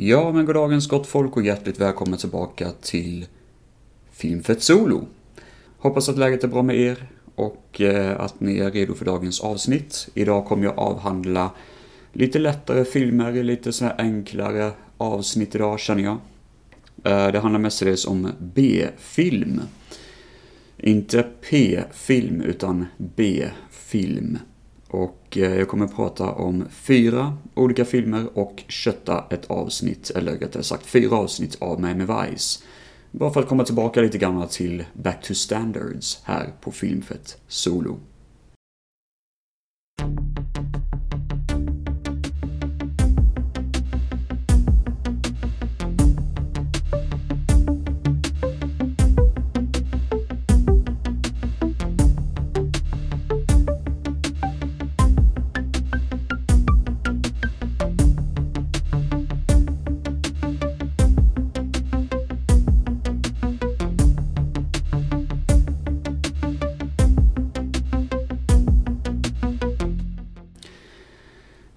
Ja, men goddagens gott folk och hjärtligt välkomna tillbaka till Filmfett Solo. Hoppas att läget är bra med er och eh, att ni är redo för dagens avsnitt. Idag kommer jag avhandla lite lättare filmer, lite sådana enklare avsnitt idag känner jag. Eh, det handlar mestadels om B-film. Inte P-film, utan B-film. Och eh, jag kommer prata om fyra olika filmer och kötta ett avsnitt, eller rättare sagt fyra avsnitt av Miami Vice. Bara för att komma tillbaka lite grann till Back to Standards här på Filmfett Solo.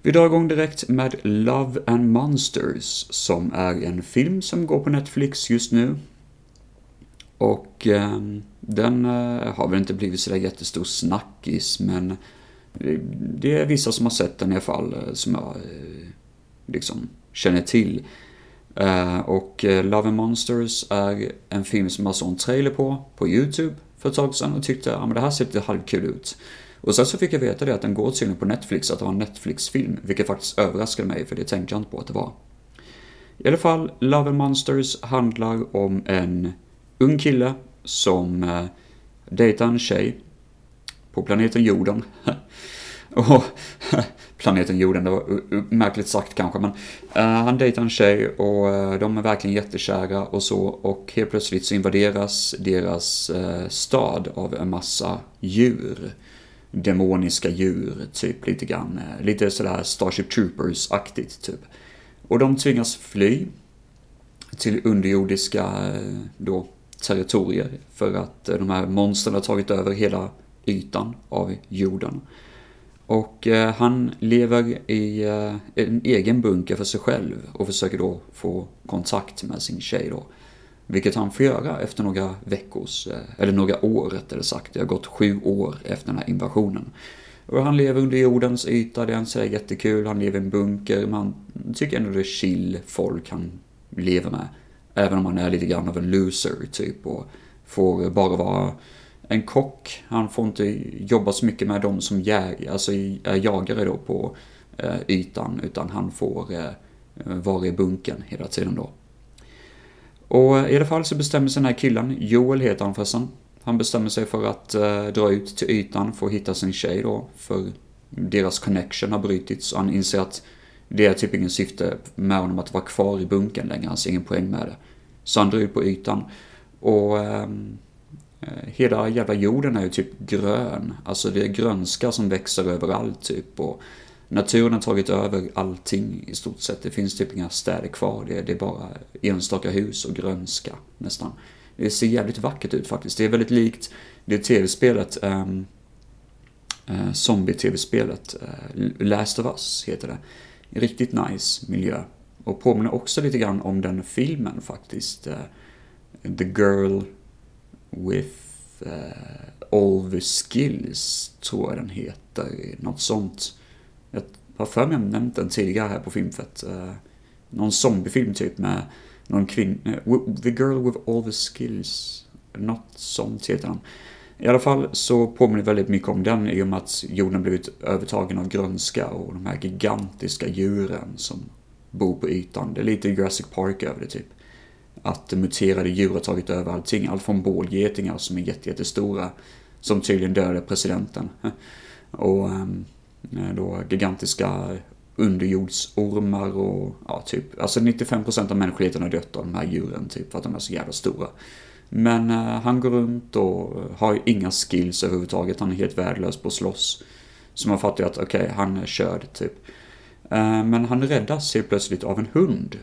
Vi drar igång direkt med Love and Monsters, som är en film som går på Netflix just nu. Och eh, den eh, har väl inte blivit sådär jättestor snackis, men eh, det är vissa som har sett den i alla fall, eh, som jag eh, liksom känner till. Eh, och Love and Monsters är en film som jag såg en trailer på, på YouTube, för ett tag sedan och tyckte, att men det här ser lite halvkul ut. Och sen så fick jag veta det att den går tydligen på Netflix, att det var en Netflix-film, vilket faktiskt överraskade mig, för det tänkte jag inte på att det var. I alla fall, Love and Monsters handlar om en ung kille som eh, dejtar en tjej på planeten jorden. och planeten jorden, det var eh, eh, märkligt sagt kanske, men eh, han dejtar en tjej och eh, de är verkligen jättekära och så och helt plötsligt så invaderas deras eh, stad av en massa djur demoniska djur, typ lite grann. Eh, lite sådär Starship Troopers-aktigt, typ. Och de tvingas fly till underjordiska eh, då, territorier för att eh, de här monstren har tagit över hela ytan av jorden. Och eh, han lever i eh, en egen bunker för sig själv och försöker då få kontakt med sin tjej då. Vilket han får göra efter några veckors, eh, eller några år rättare sagt. Det har gått sju år efter den här invasionen. Och han lever under jordens yta, det han säger är jättekul. Han lever i en bunker, man tycker ändå det är chill folk han lever med. Även om han är lite grann av en loser typ och får bara vara en kock. Han får inte jobba så mycket med de som jag, alltså är jagare då på eh, ytan, utan han får eh, vara i bunkern hela tiden då. Och i alla fall så bestämmer sig den här killen, Joel heter han förresten. Han bestämmer sig för att eh, dra ut till ytan för att hitta sin tjej då, för deras connection har brutits och han inser att det är typ ingen syfte med honom att vara kvar i bunkern längre, han ser ingen poäng med det. Så han drar ut på ytan och ehm, eh, hela jävla jorden är ju typ grön. Alltså det är grönska som växer överallt typ och naturen har tagit över allting i stort sett. Det finns typ inga städer kvar. Det är, det är bara enstaka hus och grönska nästan. Det ser jävligt vackert ut faktiskt. Det är väldigt likt det tv-spelet, um, uh, zombie-tv-spelet, uh, Last of Us heter det. Riktigt nice miljö. Och påminner också lite grann om den filmen faktiskt. Uh, the Girl with All the Skills, tror jag den heter. Något sånt. Jag har för mig nämnt den tidigare här på Filmfett. Uh, någon zombiefilm typ med någon kvinna, eh, The Girl with All the Skills. Något sånt heter den. I alla fall så påminner väldigt mycket om den i och med att jorden blivit övertagen av grönska och de här gigantiska djuren som bor på ytan. Det är lite Jurassic Park över det typ. Att muterade djur har tagit över allting. Allt från bålgetingar som är jättestora som tydligen dödade presidenten. Och um, Eh, då gigantiska underjordsormar och ja, typ, alltså 95% av mänskligheten har dött av de här djuren typ för att de är så jävla stora. Men eh, han går runt och eh, har inga skills överhuvudtaget, han är helt värdelös på att slåss. Så man fattar ju att okej, okay, han är körd typ. Eh, men han räddas helt plötsligt av en hund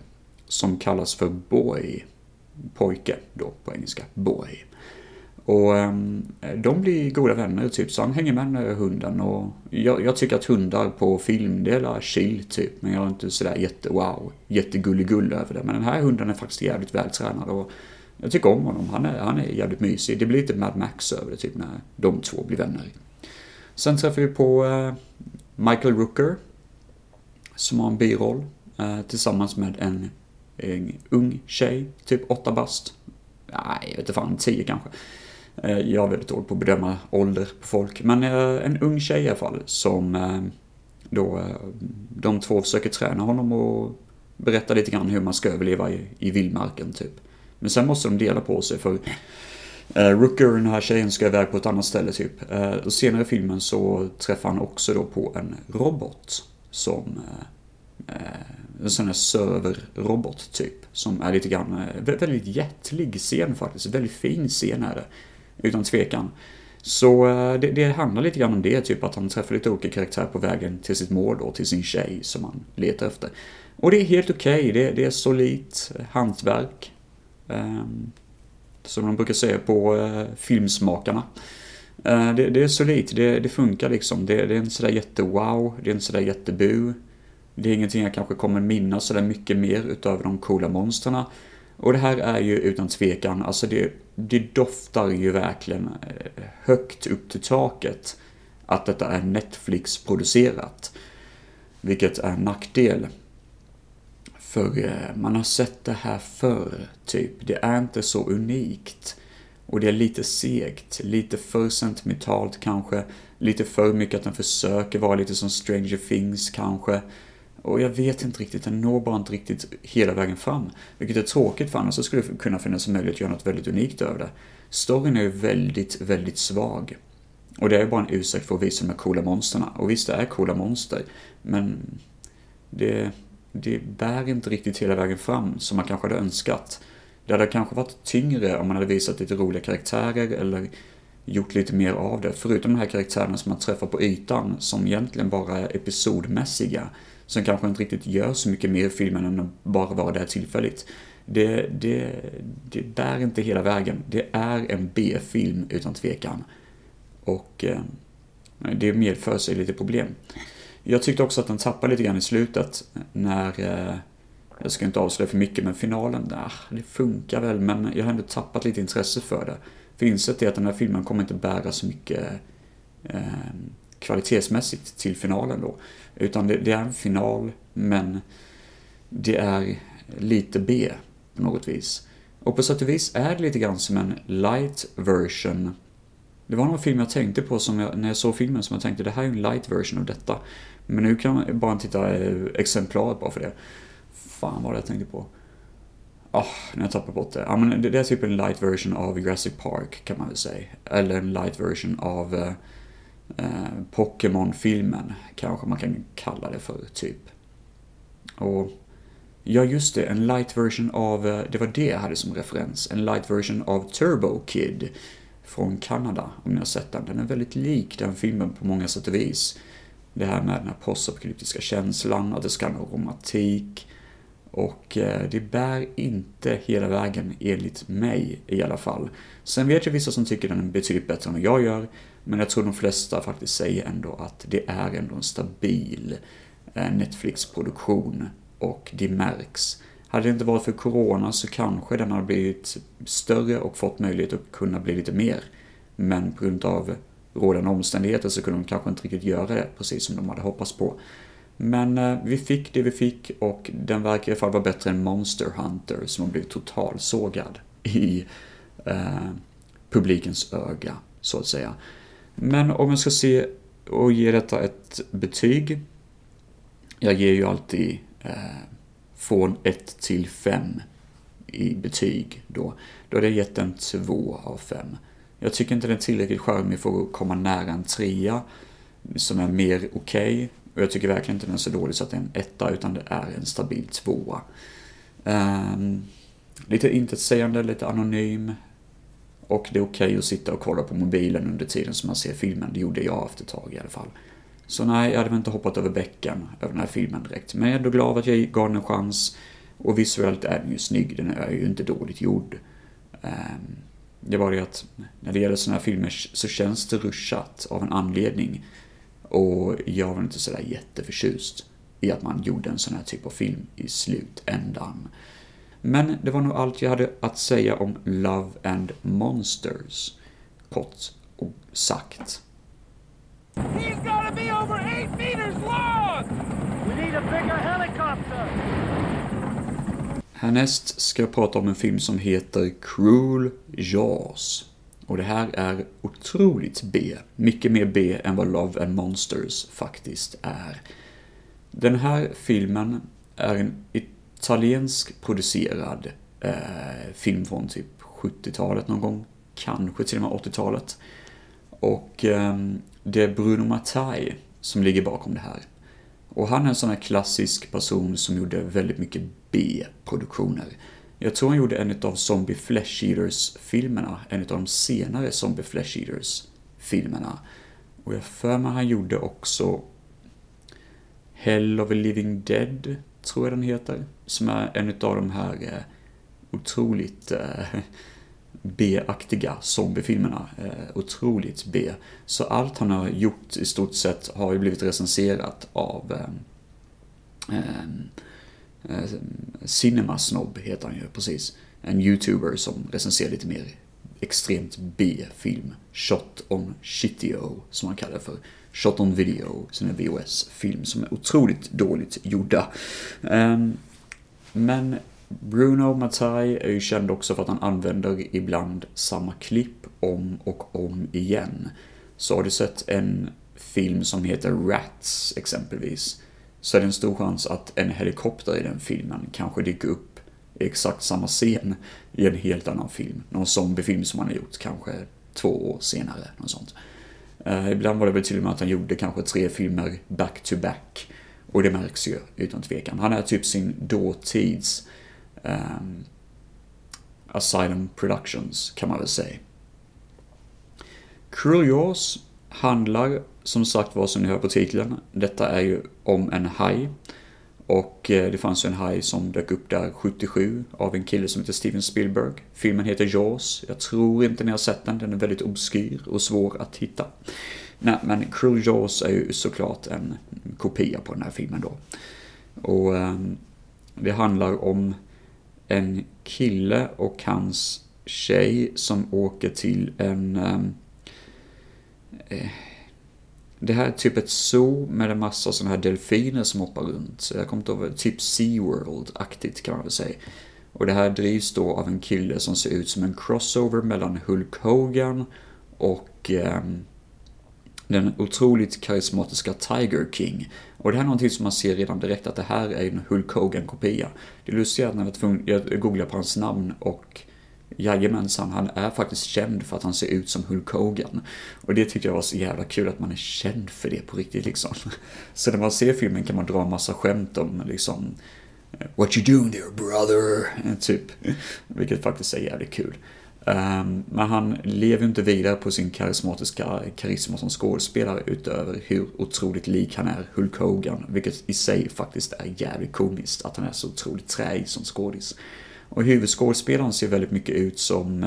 som kallas för Boy. Pojke då på engelska, Boy. Och ehm, de blir goda vänner typ, så han hänger med med hunden och jag, jag, tycker att hundar på film, det är chill typ, men jag är inte sådär jätte wow, jättegullig över det. Men den här hunden är faktiskt jävligt vältränad och jag tycker om honom, han är, han är jävligt mysig. Det blir lite Mad Max över det typ när de två blir vänner. Sen träffar vi på eh, Michael Rooker, som har en biroll, eh, tillsammans med en, en ung tjej, typ åtta bast. Nej, jag vet inte fan, tio kanske. Eh, jag är väldigt dålig på att bedöma ålder på folk, men eh, en ung tjej i alla fall som eh, då de två försöker träna honom och berätta lite grann hur man ska överleva i, i vildmarken typ. Men sen måste de dela på sig för Uh, Rooker, den här tjejen, ska iväg på ett annat ställe typ. Och senare i filmen så träffar han också då på en robot som en sån här serverrobot typ. Som är lite grann, väldigt hjärtlig scen faktiskt. Väldigt fin scen är det. Utan tvekan. Så eh, det, det, handlar lite grann om det, typ att han träffar lite olika karaktärer på vägen till sitt mål då, till sin tjej som han letar efter. Och det är helt okej, okay. det, det är solitt hantverk. Um, som de brukar säga på uh, filmsmakarna. Uh, det, det, är solitt, det, det funkar liksom. Det, det är inte sådär jätte-wow, det är inte sådär jättebu. Det är ingenting jag kanske kommer minnas sådär mycket mer utöver de coola monstren. Och det här är ju utan tvekan, alltså det, det doftar ju verkligen eh, högt upp till taket att detta är Netflix-producerat. Vilket är en nackdel. För eh, man har sett det här förr, typ. Det är inte så unikt. Och det är lite segt, lite för sentimentalt kanske, lite för mycket att den försöker vara lite som Stranger Things kanske. Och jag vet inte riktigt, den når bara inte riktigt hela vägen fram. Vilket är tråkigt för annars så skulle det kunna finnas en möjlighet att göra något väldigt unikt över det. Storyn är ju väldigt, väldigt svag. Och det är ju bara en ursäkt för att visa de här coola monsterna. Och visst, det är coola monster, men det, det bär inte riktigt hela vägen fram som man kanske hade önskat. Det hade kanske varit tyngre om man hade visat lite roliga karaktärer eller gjort lite mer av det. Förutom de här karaktärerna som man träffar på ytan, som egentligen bara är episodmässiga, som kanske inte riktigt gör så mycket mer i filmen än att bara vara där tillfälligt. Det, det, det bär inte hela vägen. Det är en B-film utan tvekan. Och eh, det medför sig lite problem. Jag tyckte också att den tappade lite grann i slutet när, eh, jag ska inte avslöja för mycket, men finalen, där, det funkar väl, men jag har ändå tappat lite intresse för det. För insett är att den här filmen kommer inte bära så mycket eh, kvalitetsmässigt till finalen då. Utan det, det, är en final, men det är lite B på något vis. Och på sätt och vis är det lite grann som en light version det var någon film jag tänkte på som jag, när jag såg filmen som jag tänkte det här är en light version av detta. Men nu kan man bara titta eh, exemplaret bara för det. Fan vad det jag tänkte på. Ah, oh, har jag tappat bort det. Ja, men det, det är typ en light version av Jurassic Park kan man väl säga. Eller en light version av eh, eh, Pokémon-filmen. Kanske man kan kalla det för, typ. Och Ja, just det. En light version av, eh, det var det jag hade som referens. En light version av Turbo Kid från Kanada, om ni har sett den. Den är väldigt lik den filmen på många sätt och vis. Det här med den här postapokalyptiska känslan, att det ska vara romantik. Och eh, det bär inte hela vägen, enligt mig i alla fall. Sen vet jag vissa som tycker den är betydligt bättre än vad jag gör, men jag tror de flesta faktiskt säger ändå att det är ändå en stabil eh, Netflix-produktion och det märks. Hade det inte varit för Corona så kanske den hade blivit större och fått möjlighet att kunna bli lite mer. Men på grund av rådande omständigheter så kunde de kanske inte riktigt göra det precis som de hade hoppats på. Men eh, vi fick det vi fick och den verkar i alla fall vara bättre än Monster Hunter som har blivit totalsågad i eh, publikens öga, så att säga. Men om jag ska se och ge detta ett betyg. Jag ger ju alltid eh, från 1 till 5 i betyg då. Då hade jag gett den 2 av 5. Jag tycker inte den är tillräckligt charmig för att komma nära en trea som är mer okej. Okay. Och jag tycker verkligen inte den är så dålig så att det är en etta, utan det är en stabil tvåa. Um, lite intetsägande, lite anonym. Och det är okej okay att sitta och kolla på mobilen under tiden som man ser filmen. Det gjorde jag efter ett tag i alla fall. Så nej, jag hade väl inte hoppat över bäcken över den här filmen direkt. Men jag är ändå glad att jag gav den en chans. Och visuellt är den ju snygg, den är ju inte dåligt gjord. Um, Det var det att när det gäller sådana här filmer så känns det ruschat av en anledning. Och jag var inte sådär jätteförtjust i att man gjorde en sån här typ av film i slutändan. Men det var nog allt jag hade att säga om Love and Monsters. Kort och sagt. He's gotta be over eight meters long! We need a bigger helicopter! Härnäst ska jag prata om en film som heter Cruel Jaws. Och det här är otroligt B. Mycket mer B än vad Love and Monsters faktiskt är. Den här filmen är en italiensk producerad eh, film från typ 70-talet någon gång. Kanske till och med 80-talet. Och eh, det är Bruno Mattei som ligger bakom det här. Och han är en sån här klassisk person som gjorde väldigt mycket B-produktioner. Jag tror han gjorde en av Zombie Flesh Eaters-filmerna, en av de senare Zombie Flesh Eaters-filmerna. Och jag för mig han gjorde också Hell of a Living Dead, tror jag den heter. Som är en av de här eh, otroligt eh, B-aktiga zombiefilmerna. Eh, otroligt B. Så allt han har gjort i stort sett har ju blivit recenserat av eh, eh eh, Cinemasnobb heter han ju precis. En youtuber som recenserar lite mer extremt B-film. Shot on Shitio, som han kallar det för. Shot on video, som är VHS-film som är otroligt dåligt gjorda. Ehm, men Bruno Mattei är ju känd också för att han använder ibland samma klipp om och om igen. Så har du sett en film som heter Rats exempelvis, så är det en stor chans att en helikopter i den filmen kanske dyker upp i exakt samma scen i en helt annan film. Någon zombiefilm som han har gjort kanske två år senare. Något sånt. Uh, ibland var det väl till och med att han gjorde kanske tre filmer back to back. Och det märks ju utan tvekan. Han är typ sin dåtids um, Asylum Productions, kan man väl säga. Curious handlar som sagt vad som ni hör på titeln. Detta är ju om en haj. Och eh, det fanns ju en haj som dök upp där 77 av en kille som heter Steven Spielberg. Filmen heter Jaws. Jag tror inte ni har sett den, den är väldigt obskyr och svår att hitta. Nej, men Cruel Jaws är ju såklart en kopia på den här filmen då. Och ehm, det handlar om en kille och hans tjej som åker till en... Ehm, eh, det här är typ ett zoo med en massa sådana här delfiner som hoppar runt. Så jag kommer inte ihåg, typ SeaWorld-aktigt kan man väl säga. Och det här drivs då av en kille som ser ut som en crossover mellan Hulk Hogan och eh, den otroligt karismatiska Tiger King. Och det här är någonting som man ser redan direkt att det här är en Hulk Hogan-kopia. Det lustiga är att när jag, tvungen, jag googlade på hans namn och Jajamensan, han är faktiskt känd för att han ser ut som Hulk Hogan. Och det tyckte jag var så jävla kul att man är känd för det på riktigt liksom. Så när man ser filmen kan man dra en massa skämt om liksom What you doing there brother? Typ. Vilket faktiskt är jävligt kul. Ehm, men han lever inte vidare på sin karismatiska karisma som skådespelare utöver hur otroligt lik han är Hulk Hogan, vilket i sig faktiskt är jävligt komiskt att han är så otroligt träig som skådis. Och huvudskådespelaren ser väldigt mycket ut som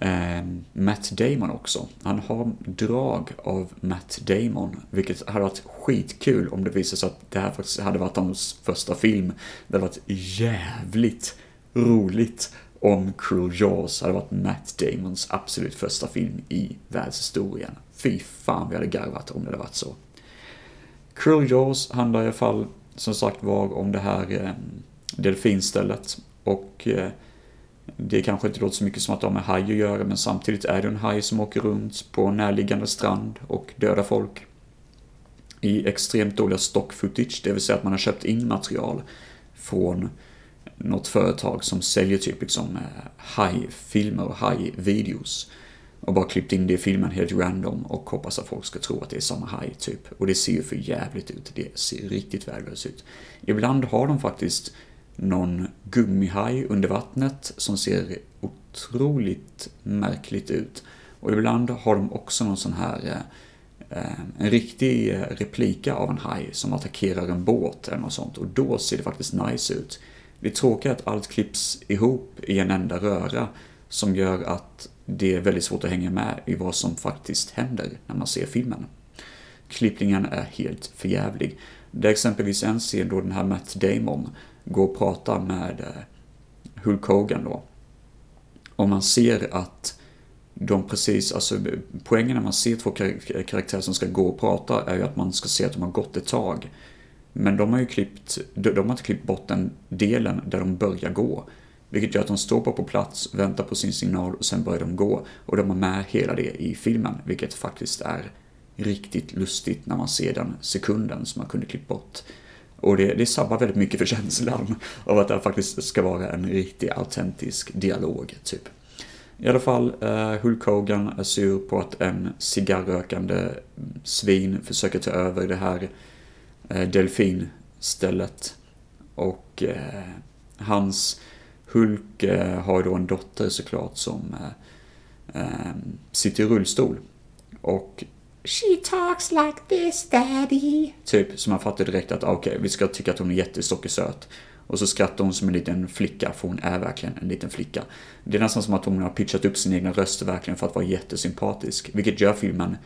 eh, Matt Damon också. Han har drag av Matt Damon, vilket hade varit skitkul om det visade sig att det här faktiskt hade varit hans första film. Det hade varit jävligt roligt om Cruel Jaws hade varit Matt Damons absolut första film i världshistorien. Fy fan, vi hade garvat om det hade varit så. Cruel Jaws handlar i alla fall som sagt var om det här eh, delfinstället. Och eh, det kanske inte låter så mycket som att de har med haj att göra, men samtidigt är det en haj som åker runt på närliggande strand och dödar folk. I extremt dåliga stock footage, det vill säga att man har köpt in material från något företag som säljer typ liksom eh, hajfilmer och hajvideos Och bara klippt in det i filmen helt random och hoppas att folk ska tro att det är samma haj typ. Och det ser ju för jävligt ut, det ser riktigt värdelöst ut. Ibland har de faktiskt någon gummihaj under vattnet som ser otroligt märkligt ut. Och ibland har de också någon sån här eh, en riktig replika av en haj som attackerar en båt eller något sånt och då ser det faktiskt nice ut. Det tråkiga är att allt klipps ihop i en enda röra som gör att det är väldigt svårt att hänga med i vad som faktiskt händer när man ser filmen. Klippningen är helt förjävlig. Det är exempelvis en scen då den här Matt Damon gå och prata med eh, Hulk Hogan då. Och man ser att de precis, alltså poängen när man ser två karaktärer som ska gå och prata är ju att man ska se att de har gått ett tag. Men de har ju klippt, de har inte klippt bort den delen där de börjar gå. Vilket gör att de står på plats, väntar på sin signal och sen börjar de gå. Och de har med hela det i filmen, vilket faktiskt är riktigt lustigt när man ser den sekunden som man kunde klippt bort. Och det, det sabbar väldigt mycket för känslan av att det faktiskt ska vara en riktig autentisk dialog, typ. I alla fall, eh, Hulk Hogan är sur på att en cigarrökande svin försöker ta över det här eh, delfinstället. Och eh, hans Hulk eh, har då en dotter såklart som eh, eh, sitter i rullstol. Och She talks like this daddy. Typ, så man fattar direkt att ah, okej, okay, vi ska tycka att hon är jättesockersöt. Och så skrattar hon som en liten flicka, för hon är verkligen en liten flicka. Det är nästan som att hon har pitchat upp sin egna röst verkligen för att vara jättesympatisk, vilket gör filmen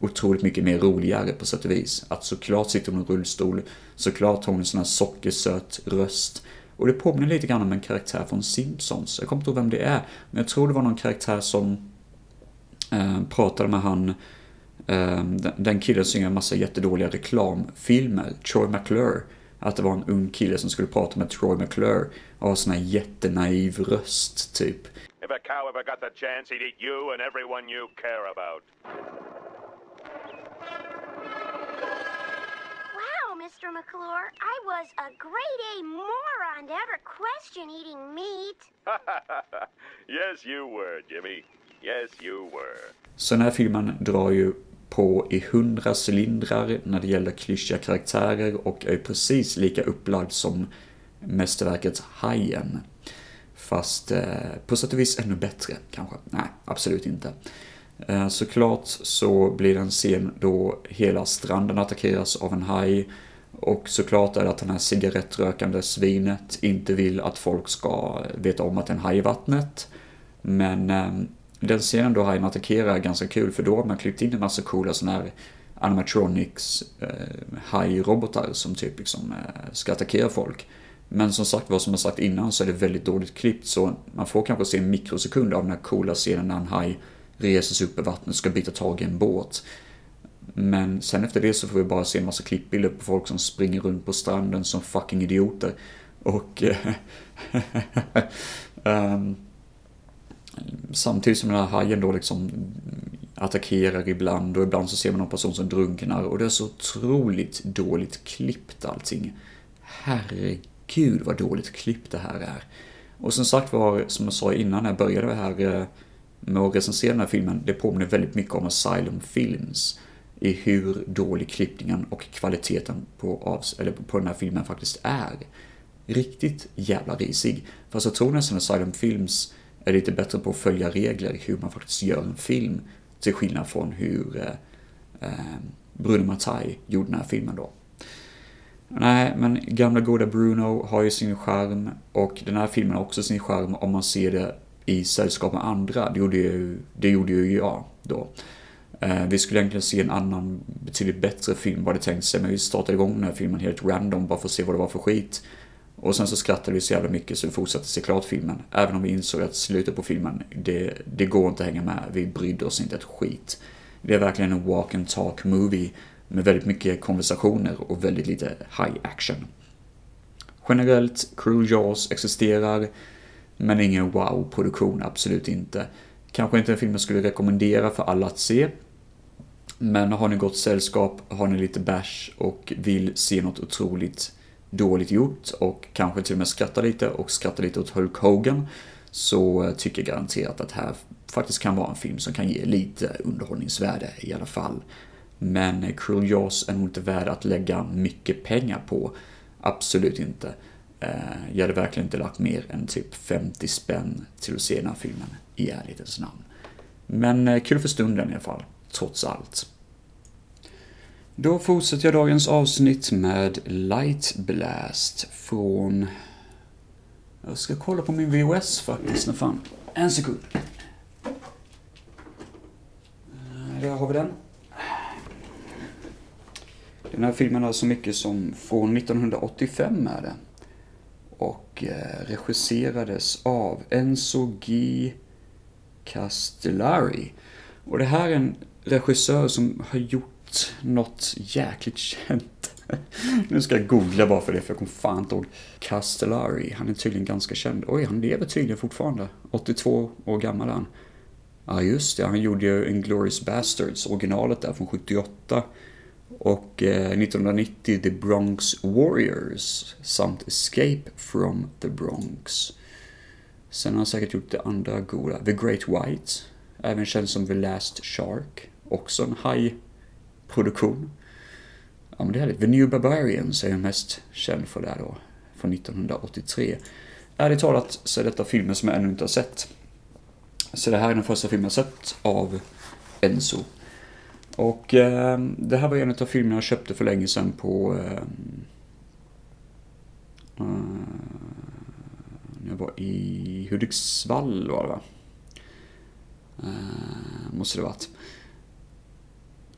otroligt mycket mer roligare på sätt och vis. Att såklart sitter hon i rullstol, såklart har hon en sån här sockersöt röst. Och det påminner lite grann om en karaktär från Simpsons. Jag kommer inte ihåg vem det är, men jag tror det var någon karaktär som eh, pratade med han den killen som gör en massa jättedåliga reklamfilmer, Troy McClure. Att det var en ung kille som skulle prata med Troy McClure och ha sån här jättenaiv röst, typ. If a cow ever got the chance he'd eat you and everyone you care about. Wow, Mr. McClure, I was a grade A moron to ever question eating meat. yes, you were, Jimmy. Yes, you were. Så den här filmen drar ju på i hundra cylindrar när det gäller klyschiga karaktärer och är precis lika upplagd som mästerverket Hajen. Fast eh, på sätt och vis ännu bättre kanske. Nej, absolut inte. Eh, såklart så blir det en scen då hela stranden attackeras av en haj. Och såklart är det att den här cigarettrökande svinet inte vill att folk ska veta om att det är en haj i vattnet. Men eh, den scenen då hajen attackerar är ganska kul för då har man klippt in en massa coola sådana här animatronics eh, haj-robotar som typ liksom eh, ska attackera folk. Men som sagt vad som jag sagt innan så är det väldigt dåligt klippt så man får kanske se en mikrosekund av den här coola scenen när en haj reser sig upp i vattnet och ska bita tag i en båt. Men sen efter det så får vi bara se en massa klippbilder på folk som springer runt på stranden som fucking idioter. Och... um, samtidigt som den här hajen då liksom attackerar ibland och ibland så ser man någon person som drunknar och det är så otroligt dåligt klippt allting. Herregud vad dåligt klippt det här är. Och som sagt var, som jag sa innan när jag började det här eh, med att recensera den här filmen, det påminner väldigt mycket om Asylum Films i hur dålig klippningen och kvaliteten på, eller på den här filmen faktiskt är. Riktigt jävla risig. Fast jag tror nästan Asylum Films är lite bättre på att följa regler hur man faktiskt gör en film. Till skillnad från hur eh, eh, Bruno Mattei gjorde den här filmen då. Nej, men gamla goda Bruno har ju sin charm och den här filmen har också sin charm om man ser det i sällskap med andra. Det gjorde ju, det gjorde ju jag då. Eh, vi skulle egentligen se en annan, betydligt bättre film var det tänkt sig, men vi startade igång den här filmen helt random bara för att se vad det var för skit. Och sen så skrattade vi så jävla mycket så vi fortsatte se klart filmen. Även om vi insåg att slutet på filmen, det, det går inte att hänga med. Vi brydde oss inte ett skit. Det är verkligen en walk and talk movie med väldigt mycket konversationer och väldigt lite high action. Generellt, Cruel Jaws existerar, men ingen wow-produktion, absolut inte. Kanske inte en film jag skulle rekommendera för alla att se. Men har ni gott sällskap, har ni lite bash och vill se något otroligt dåligt gjort och kanske till och med skrattar lite och skrattar lite åt Hulk Hogan så eh, tycker jag garanterat att det här faktiskt kan vara en film som kan ge lite underhållningsvärde i alla fall. Men eh, Cruel Jaws är nog inte värd att lägga mycket pengar på. Absolut inte. Eh, jag hade verkligen inte lagt mer än typ 50 spänn till att se den här filmen, i ärlighetens namn. Men kul för stunden i alla fall, trots allt. Då fortsätter jag dagens avsnitt med Light Blast från Jag ska kolla på min VHS faktiskt, när fan. En sekund. Eh, där har vi den. Den här filmen har så mycket som från 1985 är det. Och eh, regisserades av Enzo G. Castellari. Och det här är en regissör som har gjort något jäkligt känt. nu ska jag googla bara för det, för jag kommer fan inte ihåg. Castellari, han är tydligen ganska känd. Oj, han lever tydligen fortfarande. 82 år gammal är han. Ja, just det, han gjorde ju Inglourious Bastards, originalet där från 78. Och eh, 1990 The Bronx Warriors samt Escape from the Bronx. Sen har han säkert gjort det andra goda. The Great White, även känd som The Last Shark. Också en Produktion. Ja men det är härligt. The New Barbarians är jag mest känd för där då. Från 1983. Ärligt talat så är detta filmer som jag ännu inte har sett. Så det här är den första filmen jag sett av Enzo. Och eh, det här var en av filmerna jag köpte för länge sedan på... Ehm, eh, när jag var i Hudiksvall var det va? Eh, måste det varit.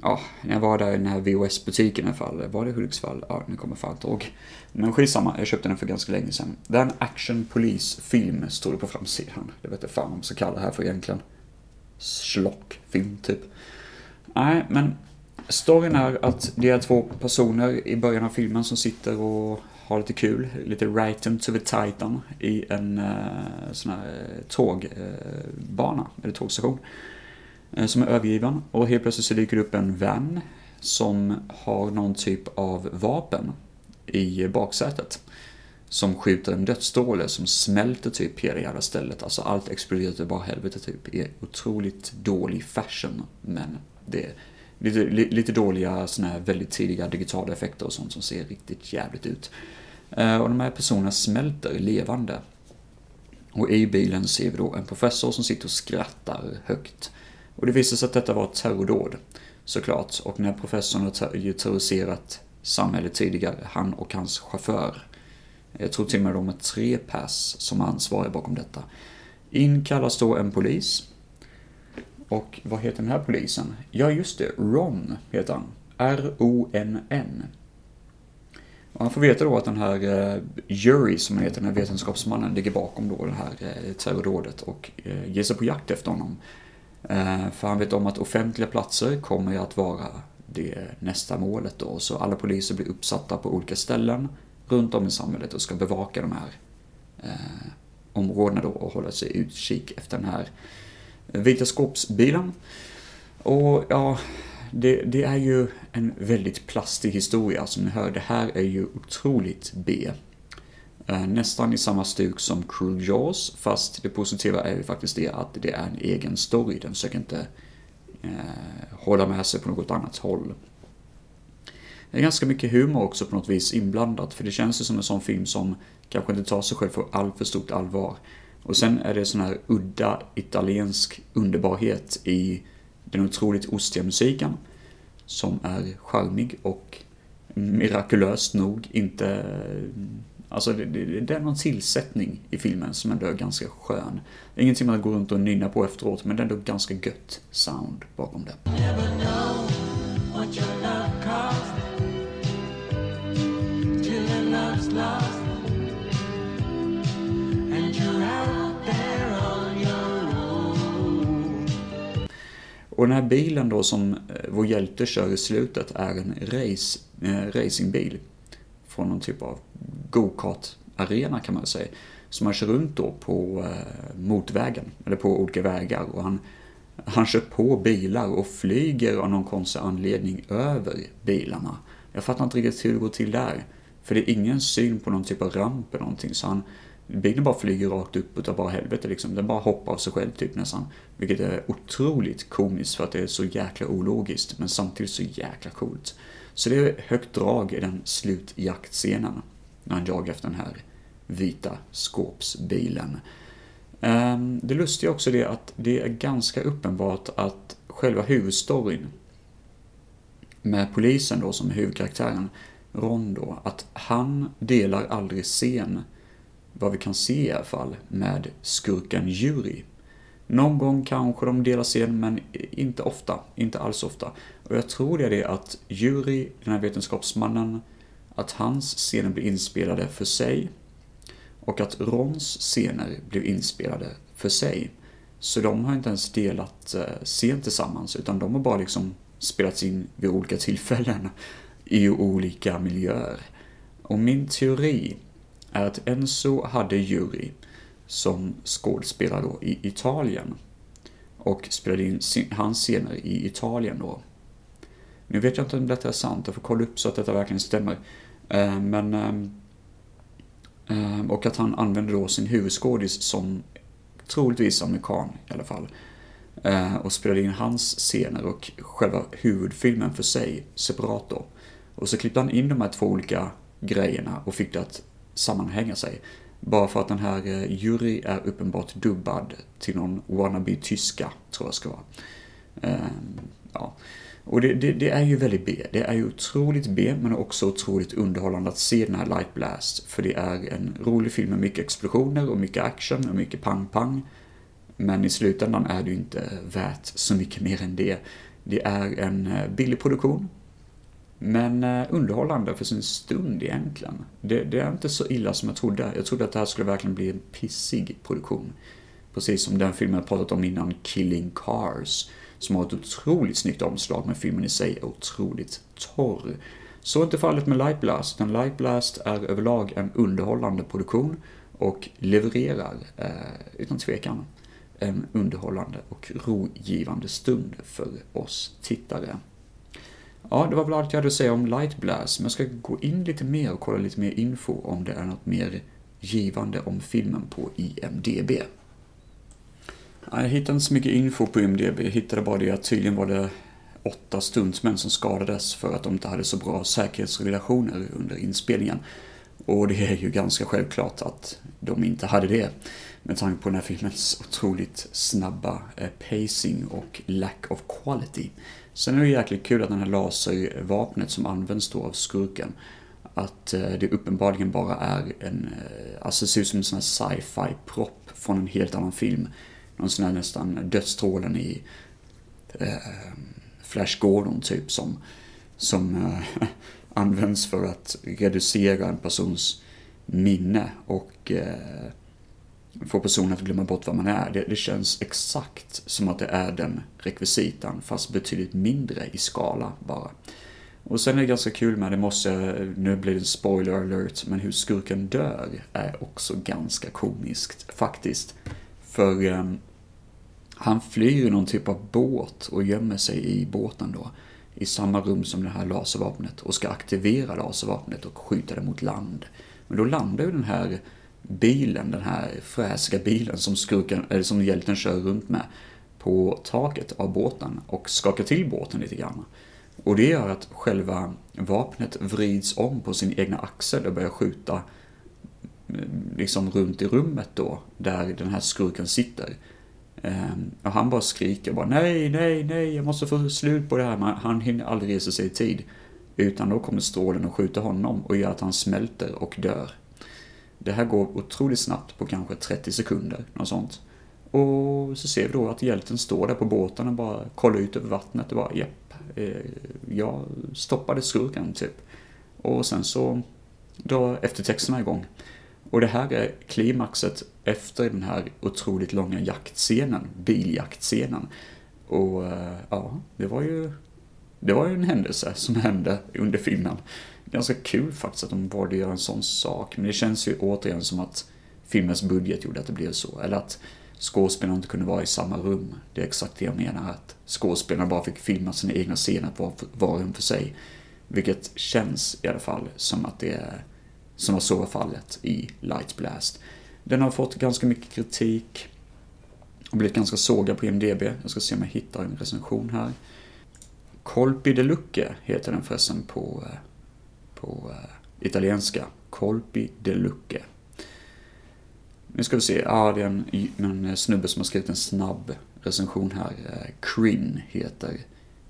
Ja, när jag var där i den här VHS-butiken i alla fall. Var det Hudiksvall? Ja, nu kommer jag fan ihåg. Men skitsamma, jag köpte den för ganska länge sedan. Det är en action polis-film, står det på framsidan. Det vet inte fan vad man ska kalla det här för egentligen. Schlockfilm, typ. Nej, men storyn är att det är två personer i början av filmen som sitter och har lite kul, lite right into the titan i en uh, sån här eh, tågbana, uh, eller tågstation. Eh, som är övergiven och helt plötsligt så dyker det upp en van som har någon typ av vapen i baksätet. Som skjuter en dödsstråle som smälter typ hela jävla stället. Alltså allt exploderar bara helvete typ i otroligt dålig fashion. Men det är lite, lite dåliga såna här väldigt tidiga digitala effekter och sånt som ser riktigt jävligt ut. Eh, och de här personerna smälter levande. Och i bilen ser vi då en professor som sitter och skrattar högt. Och det visar sig att detta var ett terrordåd, såklart. Och när professorn har terroriserat samhället tidigare, han och hans chaufför. Jag tror till och med de är tre pass som är ansvariga bakom detta. In kallas då en polis. Och vad heter den här polisen? Ja, just det. Ron heter han. R-O-N-N. Och han får veta då att den här eh, Jury, som heter, den här vetenskapsmannen, ligger bakom då det här eh, terrordådet och eh, ger sig på jakt efter honom. Eh, för han vet om att offentliga platser kommer att vara det nästa målet då. Så alla poliser blir uppsatta på olika ställen runt om i samhället och ska bevaka de här eh, områdena då och hålla sig utkik efter den här vita skåpsbilen. Och ja, det, det, är ju en väldigt plastig historia. Som ni hör, det här är ju otroligt B. Eh, nästan i samma stuk som Cruel Jaws, fast det positiva är ju faktiskt det att det är en egen story. Den försöker inte eh, hålla med sig på något annat håll. Det är ganska mycket humor också på något vis inblandat, för det känns ju som en sån film som kanske inte tar sig själv för allt för stort allvar. Och sen är det sån här udda italiensk underbarhet i den otroligt ostiga musiken. Som är charmig och mirakulöst nog inte... Eh, Alltså det, det, det är någon tillsättning i filmen som ändå är ganska skön. Ingenting man går runt och nynnar på efteråt, men det är ändå ganska gött sound bakom det. Och den här bilen då som eh, vår hjälte kör i slutet är en race, eh, racingbil. Från någon typ av go-kart-arena kan man säga. Som han kör runt då på äh, motvägen, eller på olika vägar. Och han, han kör på bilar och flyger av någon konstig anledning över bilarna. Jag fattar inte riktigt hur det går till där. För det är ingen syn på någon typ av ramp eller någonting. Så han, bilen bara flyger rakt upp utav bara helvete liksom. Den bara hoppar av sig själv typ nästan. Vilket är otroligt komiskt för att det är så jäkla ologiskt men samtidigt så jäkla coolt. Så det är högt drag i den slutjaktscenen. När han jagar efter den här vita skåpsbilen. Ehm, det lustiga också det att det är ganska uppenbart att själva huvudstoryn med polisen då som huvudkaraktären, Ron då, att han delar aldrig scen vad vi kan se i alla fall, med skurken Juri. Någon gång kanske de delar scen, men inte ofta. Inte alls ofta. Och jag tror det är det att Juri, den här vetenskapsmannen, att hans scener blir inspelade för sig och att Rons scener blev inspelade för sig. Så de har inte ens delat eh, scen tillsammans, utan de har bara liksom spelats in vid olika tillfällen i olika miljöer. Och min teori är att Enzo hade Juri som skådespelare då i Italien och spelade in hans scener i Italien då. Nu vet jag inte om detta är sant, jag får kolla upp så att detta verkligen stämmer. Eh, men... Eh, eh, och att han använde då sin huvudskådis som troligtvis amerikan i alla fall. Och spelade in hans scener och själva huvudfilmen för sig separat då. Och så klippte han in de här två olika grejerna och fick det att sammanhänga sig. Bara för att den här eh, Jury är uppenbart dubbad till någon wannabe tyska, tror jag ska vara. Ehm, ja. Och det, det, det, är ju väldigt B. Det är ju otroligt B, men också otroligt underhållande att se den här Light Blast. För det är en rolig film med mycket explosioner och mycket action och mycket pang-pang. Men i slutändan är det ju inte värt så mycket mer än det. Det är en eh, billig produktion, men eh, underhållande för sin stund egentligen. Det, det, är inte så illa som jag trodde. Jag trodde att det här skulle verkligen bli en pissig produktion. Precis som den filmen jag pratat om innan, Killing Cars, som har ett otroligt snyggt omslag, men filmen i sig är otroligt torr. Så är inte fallet med Light Blast, utan Light Blast är överlag en underhållande produktion och levererar, eh, utan tvekan, en underhållande och rogivande stund för oss tittare. Ja, det var väl allt jag hade att säga om Light Blast, men jag ska gå in lite mer och kolla lite mer info om det är något mer givande om filmen på IMDB. Jag hittade inte så mycket info på IMDB, jag hittade bara det att tydligen var det åtta stuntsmän som skadades för att de inte hade så bra säkerhetsrelationer under inspelningen. Och det är ju ganska självklart att de inte hade det med tanke på den här filmens otroligt snabba eh, pacing och lack of quality. Sen är det jäkligt kul att den här laservapnet som används då av skurken, att eh, det uppenbarligen bara är en, eh, alltså det ser ut som en sån här sci-fi propp från en helt annan film. Någon sån här nästan dödstrålen i eh, Flash Gordon typ som, som eh, används för att reducera en persons minne och eh, få personen att glömma bort vad man är. Det, det, känns exakt som att det är den rekvisitan, fast betydligt mindre i skala bara. Och sen är det ganska kul med, det måste, nu blir det en spoiler alert, men hur skurken dör är också ganska komiskt faktiskt. För um, han flyr i någon typ av båt och gömmer sig i båten då. I samma rum som det här laservapnet och ska aktivera laservapnet och skjuta det mot land. Men då landar ju den här bilen, den här fräsiga bilen som skurken, eller som hjälten kör runt med på taket av båten och skakar till båten lite grann. Och det gör att själva vapnet vrids om på sin egna axel och börjar skjuta eh, liksom runt i rummet då, där den här skurken sitter. Eh, och han bara skriker bara nej, nej, nej, jag måste få slut på det här. Men han hinner aldrig resa sig i tid. Utan då kommer strålen och skjuter honom och gör att han smälter och dör. Det här går otroligt snabbt på kanske 30 sekunder, något sånt. Och så ser vi då att hjälten står där på båten och bara kollar ut över vattnet och bara japp, eh, jag stoppade skurken typ. Och sen så drar eftertexterna igång. Och det här är klimaxet efter den här otroligt långa jaktscenen, biljaktscenen. Och eh, ja, det var ju det var ju en händelse som hände under filmen ganska kul faktiskt att de valde att göra en sån sak. Men det känns ju återigen som att filmens budget gjorde att det blev så. Eller att skådespelarna inte kunde vara i samma rum. Det är exakt det jag menar, att skådespelarna bara fick filma sina egna scener var, var och en för sig. Vilket känns i alla fall som att det är, som var så var fallet i Light Blast. Den har fått ganska mycket kritik och blivit ganska sågad på IMDB. Jag ska se om jag hittar en recension här. Colpi de Lucke heter den förresten på eh, på eh, italienska. Colpi de Lucche. Nu ska vi se, ja det är en, en eh, snubbe som har skrivit en snabb recension här. Eh, Crin heter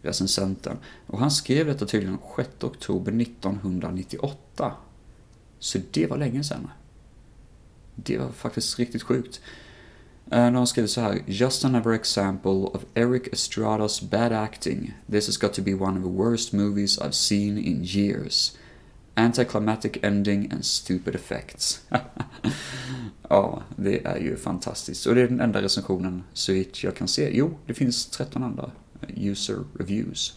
recensenten. Och han skrev detta tydligen 6 oktober 1998. Så det var länge sedan. Det var faktiskt riktigt sjukt. Uh, de skrev så här. Just another example of Eric Estradas bad acting. This has got to be one of the worst movies I've seen in years. Anticlimactic ending and stupid effects. ja, det är ju fantastiskt. Och det är den enda recensionen så vitt jag kan se. Jo, det finns 13 andra user reviews.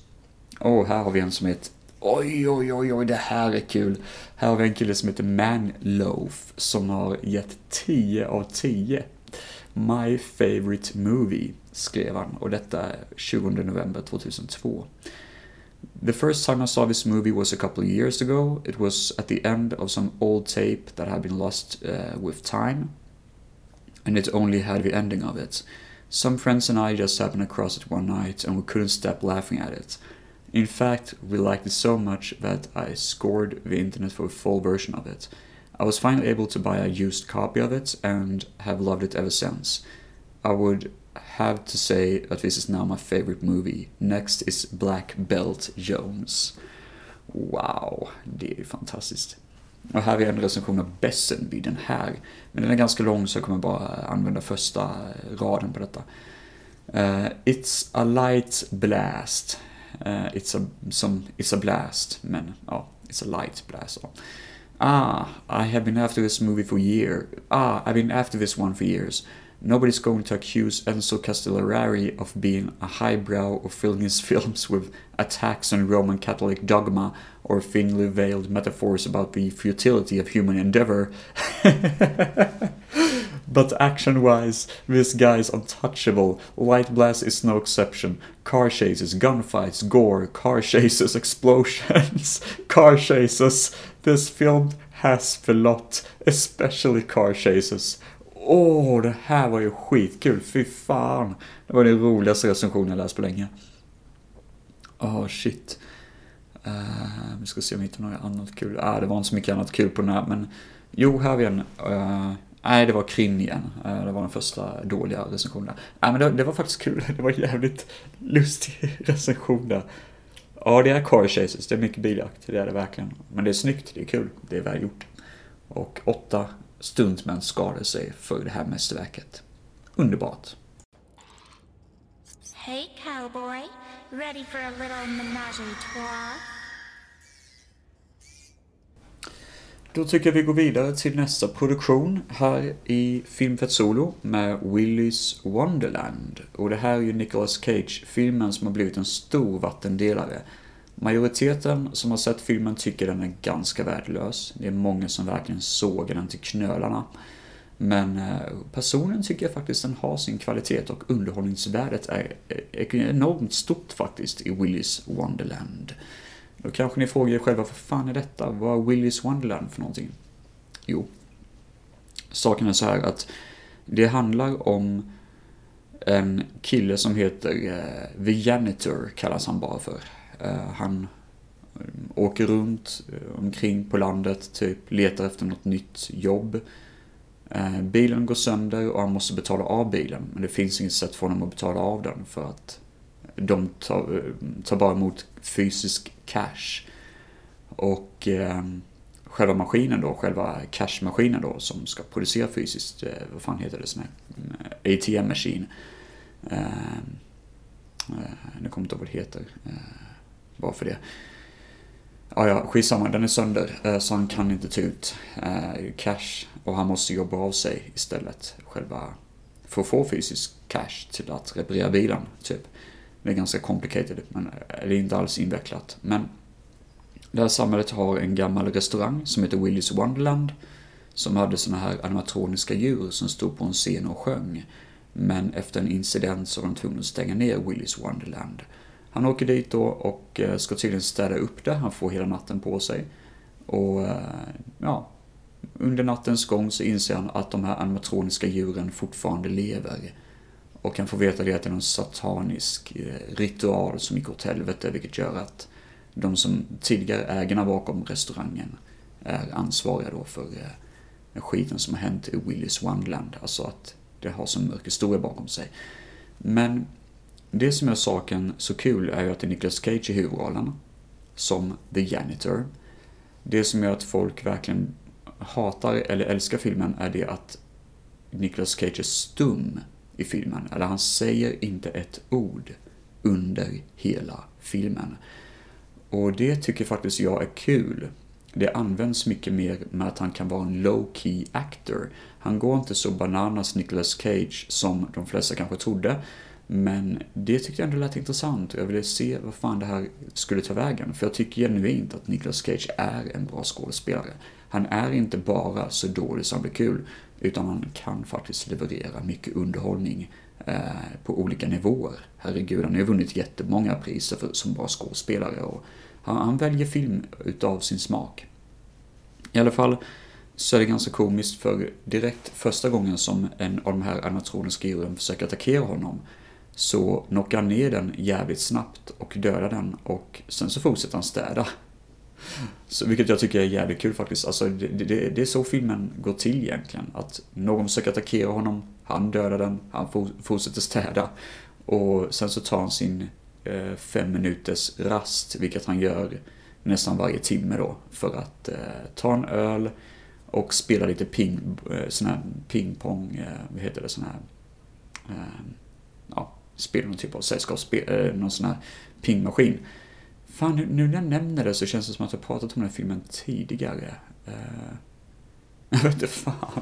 Och här har vi en som heter Oj, oj, oj, oj, det här är kul. Här har vi en kille som heter Manloaf som har gett 10 av 10. My favorite movie, skrev han. Och detta är 20 november 2002. The first time I saw this movie was a couple of years ago. It was at the end of some old tape that had been lost uh, with time. And it only had the ending of it. Some friends and I just happened across it one night and we couldn't stop laughing at it. In fact, we liked it so much that I scored the internet for a full version of it. I was finally able to buy a used copy of it and have loved it ever since. I would have to say that this is now my favorite movie. Next is Black Belt Jones. Wow, det är ju fantastiskt. Och här är en recension av Bessen vid den här. Men den är ganska lång så jag kommer bara använda första raden på detta. Uh, it's a light blast. Uh, it's, a, som, it's a blast, men ja, it's a light blast. Uh. Ah, I have been after this movie for years. Ah, I've been after this one for years. Nobody's going to accuse Enzo Castellari of being a highbrow or filling his films with attacks on Roman Catholic dogma or thinly veiled metaphors about the futility of human endeavor. but action wise, this guy's untouchable. Light Blast is no exception. Car chases, gunfights, gore, car chases, explosions, car chases. This film has the lot, especially car chases. Åh, det här var ju skitkul. Fy fan. Det var den roligaste recensionen jag läst på länge. Åh, oh, shit. Uh, vi ska se om vi hittar något annat kul. Ah, det var inte så mycket annat kul på den här, men jo, här har vi en. Uh, nej, det var Krin igen. Uh, det var den första dåliga recensionen. Nej, men det, det, var faktiskt kul. Det var en jävligt lustig recension där. Ja, det är car chases. Det är mycket biljakt. Det är det verkligen. Men det är snyggt. Det är kul. Det är väl gjort. Och åtta stuntmän skadade sig för det här mästerverket. Underbart. Hey cowboy, ready for a little menage a trois? Då tycker jag vi går vidare till nästa produktion här i Filmfett Solo med Willys Wonderland. Och det här är ju Nicolas Cage-filmen som har blivit en stor vattendelare. Majoriteten som har sett filmen tycker den är ganska värdelös. Det är många som verkligen sågar den till knölarna. Men eh, personligen personen tycker jag faktiskt den har sin kvalitet och underhållningsvärdet eh, är enormt stort faktiskt i Willys Wonderland. Då kanske ni frågar er själva, vad fan är detta? Vad är Willys Wonderland för någonting? Jo, saken är så här att det handlar om en kille som heter eh, The Janitor, kallas han bara för. Eh, han eh, åker runt eh, omkring på landet, typ letar efter något nytt jobb. Bilen går sönder och han måste betala av bilen, men det finns inget sätt för honom att betala av den för att de tar, tar bara emot fysisk cash. Och själva maskinen då, själva cashmaskinen då som ska producera fysiskt, vad fan heter det, sån här ATM-maskin. Eh, nu kommer inte ihåg vad det heter. Bara för det. Ja, ja, skitsamma, den är sönder eh, så han kan inte ta ut eh, cash och han måste jobba av sig istället själva för att få fysisk cash till att reparera bilen, typ. Det är ganska complicated, men eh, det är inte alls invecklat. Men det här samhället har en gammal restaurang som heter Willys Wonderland som hade såna här animatroniska djur som stod på en scen och sjöng. Men efter en incident så var de tvungna att stänga ner Willys Wonderland. Han åker dit då och eh, ska tydligen städa upp det. Han får hela natten på sig. Och eh, ja, under nattens gång så inser han att de här animatroniska djuren fortfarande lever. Och han får veta det att det är någon satanisk eh, ritual som gick åt helvete, vilket gör att de som tidigare ägarna bakom restaurangen är ansvariga då för skiten som har hänt i Willys Wonderland. Alltså att det har så mörk historia bakom sig. Men det som gör saken så kul är ju att det är Nicolas Cage i huvudrollen, som The Janitor. Det som gör att folk verkligen hatar eller älskar filmen är det att Nicolas Cage är stum i filmen. Eller han säger inte ett ord under hela filmen. Och det tycker faktiskt jag är kul. Det används mycket mer med att han kan vara en low key actor. Han går inte så bananas Nicolas Cage som de flesta kanske trodde. Men det tyckte jag ändå lät intressant och jag ville se vad fan det här skulle ta vägen. För jag tycker genuint att Nicolas Cage är en bra skådespelare. Han är inte bara så dålig som blir kul, utan han kan faktiskt leverera mycket underhållning eh, på olika nivåer. Herregud, han har ju vunnit jättemånga priser för, som bra skådespelare och han, han väljer film utav sin smak. I alla fall så är det ganska komiskt för direkt första gången som en av de här animatroniska djuren försöker attackera honom så knockar han ner den jävligt snabbt och dödar den och sen så fortsätter han städa. Så, vilket jag tycker är jävligt kul faktiskt. Alltså, det, det, det, är så filmen går till egentligen. Att någon försöker attackera honom, han dödar den, han for, fortsätter städa. Och sen så tar han sin eh, fem minuters rast, vilket han gör nästan varje timme då. För att eh, ta en öl och spela lite ping, eh, sån här pingpong, eh, vad heter det, sån här, eh, spel, någon typ av sällskapsspel, eh, någon sån här pingmaskin. Fan, nu, när jag nämner det så känns det som att jag pratat om den här filmen tidigare. Eh, jag vet inte fan.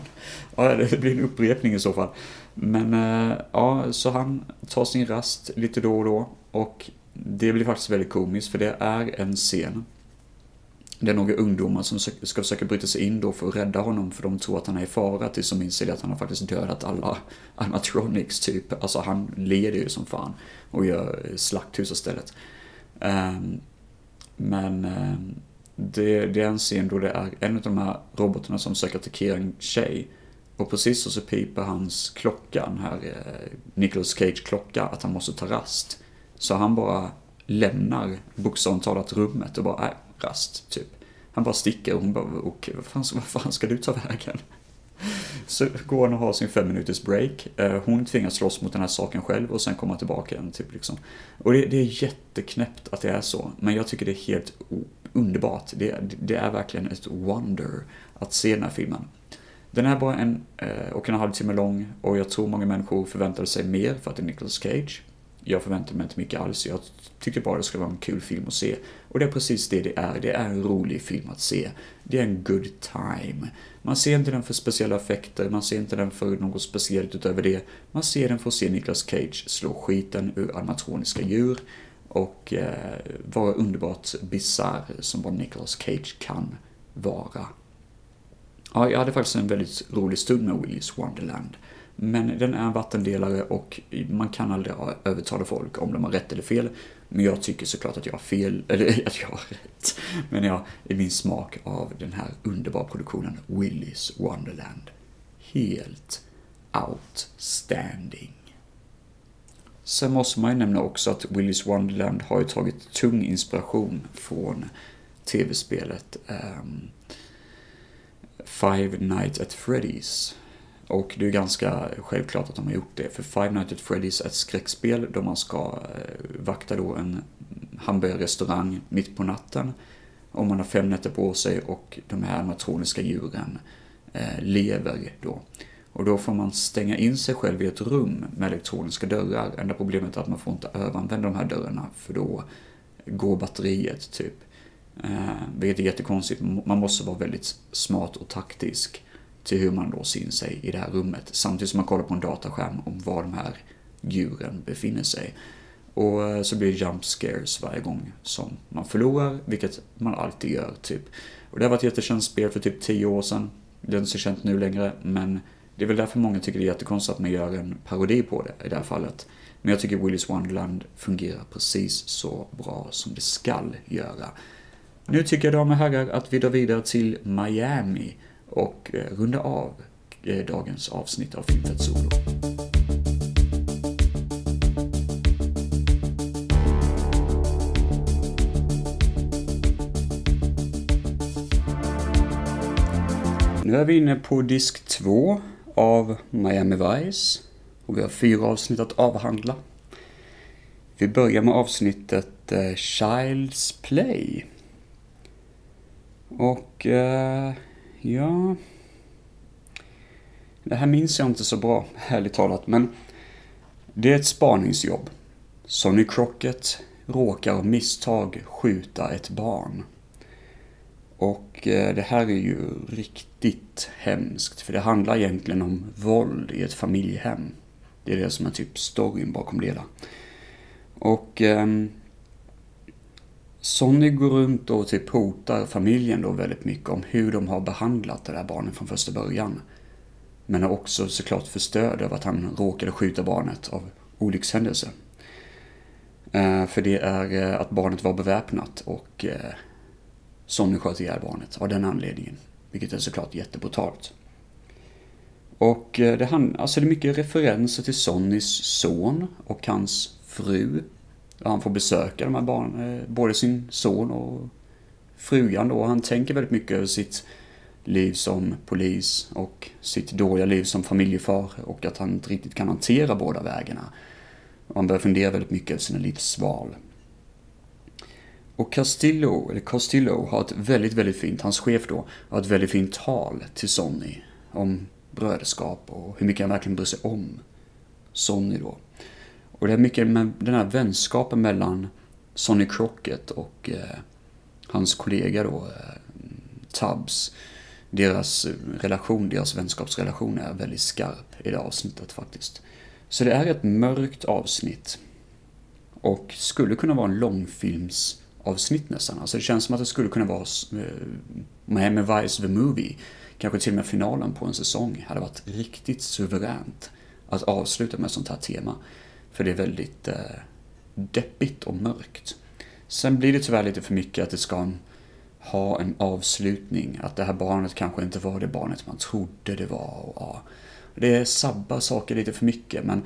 Ja, det blir en upprepning i så fall. Men eh, ja, så han tar sin rast lite då och då. Och det blir faktiskt väldigt komiskt för det är en scen. Det är några ungdomar som ska försöka bryta sig in då för att rädda honom för de tror att han är i fara tills de inser att han har faktiskt dödat alla animatronics typ. Alltså han leder ju som fan och gör eh, slakthus istället. Ehm, men ehm, det, det är en scen då det är en av de här robotarna som försöker attackera en tjej. Och precis så, piper hans klocka, den här eh, Nicolas Cage klocka, att han måste ta rast. Så han bara lämnar bokstavligt talat rummet och bara, äh, rast, typ. Han bara sticker och hon bara, okej, vad fan, vad fan ska du ta vägen? Så går han och har sin fem minuters break. Eh, hon tvingas slåss mot den här saken själv och sen komma tillbaka igen. Typ, liksom. Och det, det är jätteknäppt att det är så, men jag tycker det är helt underbart. Det, det är verkligen ett wonder att se den här filmen. Den är bara en eh, och en halv timme lång och jag tror många människor förväntade sig mer för att det är Nicolas Cage. Jag förväntade mig inte mycket alls. Jag tyckte bara det skulle vara en kul film att se. Och det är precis det det är. Det är en rolig film att se. Det är en good time. Man ser inte den för speciella effekter, man ser inte den för något speciellt utöver det. Man ser den för att se Nicolas Cage slå skiten ur animatroniska djur och eh, vara underbart bisarr som bara Nicolas Cage kan vara. Ja, jag hade faktiskt en väldigt rolig stund med Willy's Wonderland. Men den är en vattendelare och man kan aldrig övertala folk om de har rätt eller fel. Men jag tycker såklart att jag har fel, eller att jag har rätt. Men jag, i min smak av den här underbara produktionen Willy's Wonderland. Helt outstanding. Sen måste man ju nämna också att Willy's Wonderland har ju tagit tung inspiration från tv-spelet um, Five Nights at Freddy's och det är ganska självklart att de har gjort det, för Five Nights at Freddy's är ett skräckspel då man ska eh, vakta då en hamburgerrestaurang mitt på natten. Och man har fem nätter på sig och de här animatroniska djuren eh, lever då. Och då får man stänga in sig själv i ett rum med elektroniska dörrar. Enda problemet är att man får inte överanvända de här dörrarna för då går batteriet typ. Eh, vilket är jättekonstigt. Man måste vara väldigt smart och taktisk till hur man då in sig i det här rummet samtidigt som man kollar på en dataskärm om var de här djuren befinner sig. Och eh, så blir det jump scares varje gång som man förlorar, vilket man alltid gör typ. Och det har varit ett jättekänt spel för typ 10 år sedan. Det är inte så känt nu längre, men det är väl därför många tycker det är jättekonstigt att man gör en parodi på det i det här fallet. Men jag tycker Willy's Wonderland fungerar precis så bra som det skall göra. Nu tycker jag damer och herrar att vi drar vidare till Miami och eh, runda av eh, dagens avsnitt av Filmfett Solo. Nu är vi inne på disk 2 av Miami Vice och vi har fyra avsnitt att avhandla. Vi börjar med avsnittet eh, Child's Play. Och eh, Ja... Det här minns jag inte så bra, härligt talat, men det är ett spaningsjobb. Sonny Crockett råkar av misstag skjuta ett barn. Och eh, det här är ju riktigt hemskt, för det handlar egentligen om våld i ett familjehem. Det är det som är typ storyn bakom det hela. Och eh, Sonny går runt och typ hotar familjen då väldigt mycket om hur de har behandlat det där barnet från första början. Men är också såklart förstörd över att han råkade skjuta barnet av olyckshändelse. Eh, för det är eh, att barnet var beväpnat och eh, Sonny sköt ihjäl barnet av den anledningen. Vilket är såklart jättebrutalt. Och det, hand, alltså det är mycket referenser till Sonnys son och hans fru. Han får besöka de här barnen, eh, både sin son och frugan då. Han tänker väldigt mycket över sitt liv som polis och sitt dåliga liv som familjefar och att han inte riktigt kan hantera båda vägarna. Och han börjar fundera väldigt mycket över sina livsval. Och Castillo, eller Castillo, har ett väldigt, väldigt fint, hans chef då, har ett väldigt fint tal till Sonny om bröderskap och hur mycket han verkligen bryr sig om Sonny då. Och det är mycket med den här vänskapen mellan Sonny Crockett och eh, hans kollega då, eh, Tubbs deras eh, relation, deras vänskapsrelation är väldigt skarp i det avsnittet faktiskt. Så det är ett mörkt avsnitt. Och skulle kunna vara en långfilmsavsnitt nästan. Alltså det känns som att det skulle kunna vara eh, Miami Vice the Movie. Kanske till och med finalen på en säsong hade varit riktigt suveränt att avsluta med ett sånt här tema. För det är väldigt eh, deppigt och mörkt. Sen blir det tyvärr lite för mycket att det ska ha en avslutning. Att det här barnet kanske inte var det barnet man trodde det var. Och, ja, det sabbar saker lite för mycket men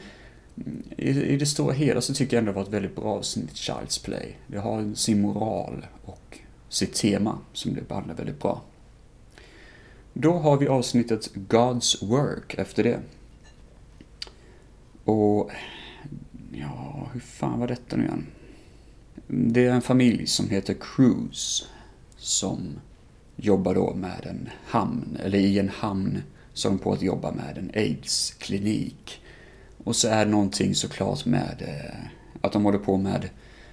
mm, i, i det stora hela så tycker jag ändå det var ett väldigt bra avsnitt Child's Play. Det har sin moral och sitt tema som det behandlar väldigt bra. Då har vi avsnittet God's Work efter det. Och ja, hur fan var detta nu igen? Det är en familj som heter Cruise som jobbar då med en hamn, eller i en hamn så de på att jobba med en AIDS-klinik. Och så är det någonting såklart med eh, att de håller på med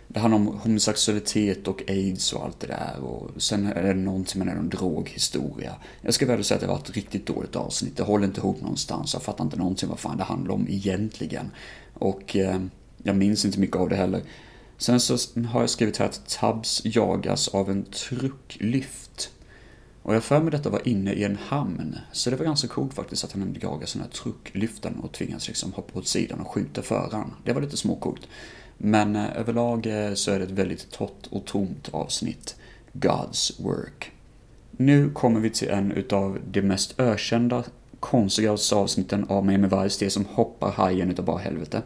det handlar om homosexualitet och aids och allt det där och sen är det någonting med en droghistoria. Jag ska väl säga att det var ett riktigt dåligt avsnitt. Det håller inte ihop någonstans. Jag fattar inte någonting vad fan det handlar om egentligen. Och eh, jag minns inte mycket av det heller. Sen så har jag skrivit här att Tubbs jagas av en trucklyft. Och jag för mig detta var inne i en hamn. Så det var ganska coolt faktiskt att han jagar den här trucklyften och tvingas liksom hoppa åt sidan och skjuta föraren. Det var lite småcoolt. Men eh, överlag eh, så är det ett väldigt torrt och tomt avsnitt. God's Work. Nu kommer vi till en utav de mest ökända, konstigaste avsnitten av Miami Vice, det som hoppar hajen utav bara helvete.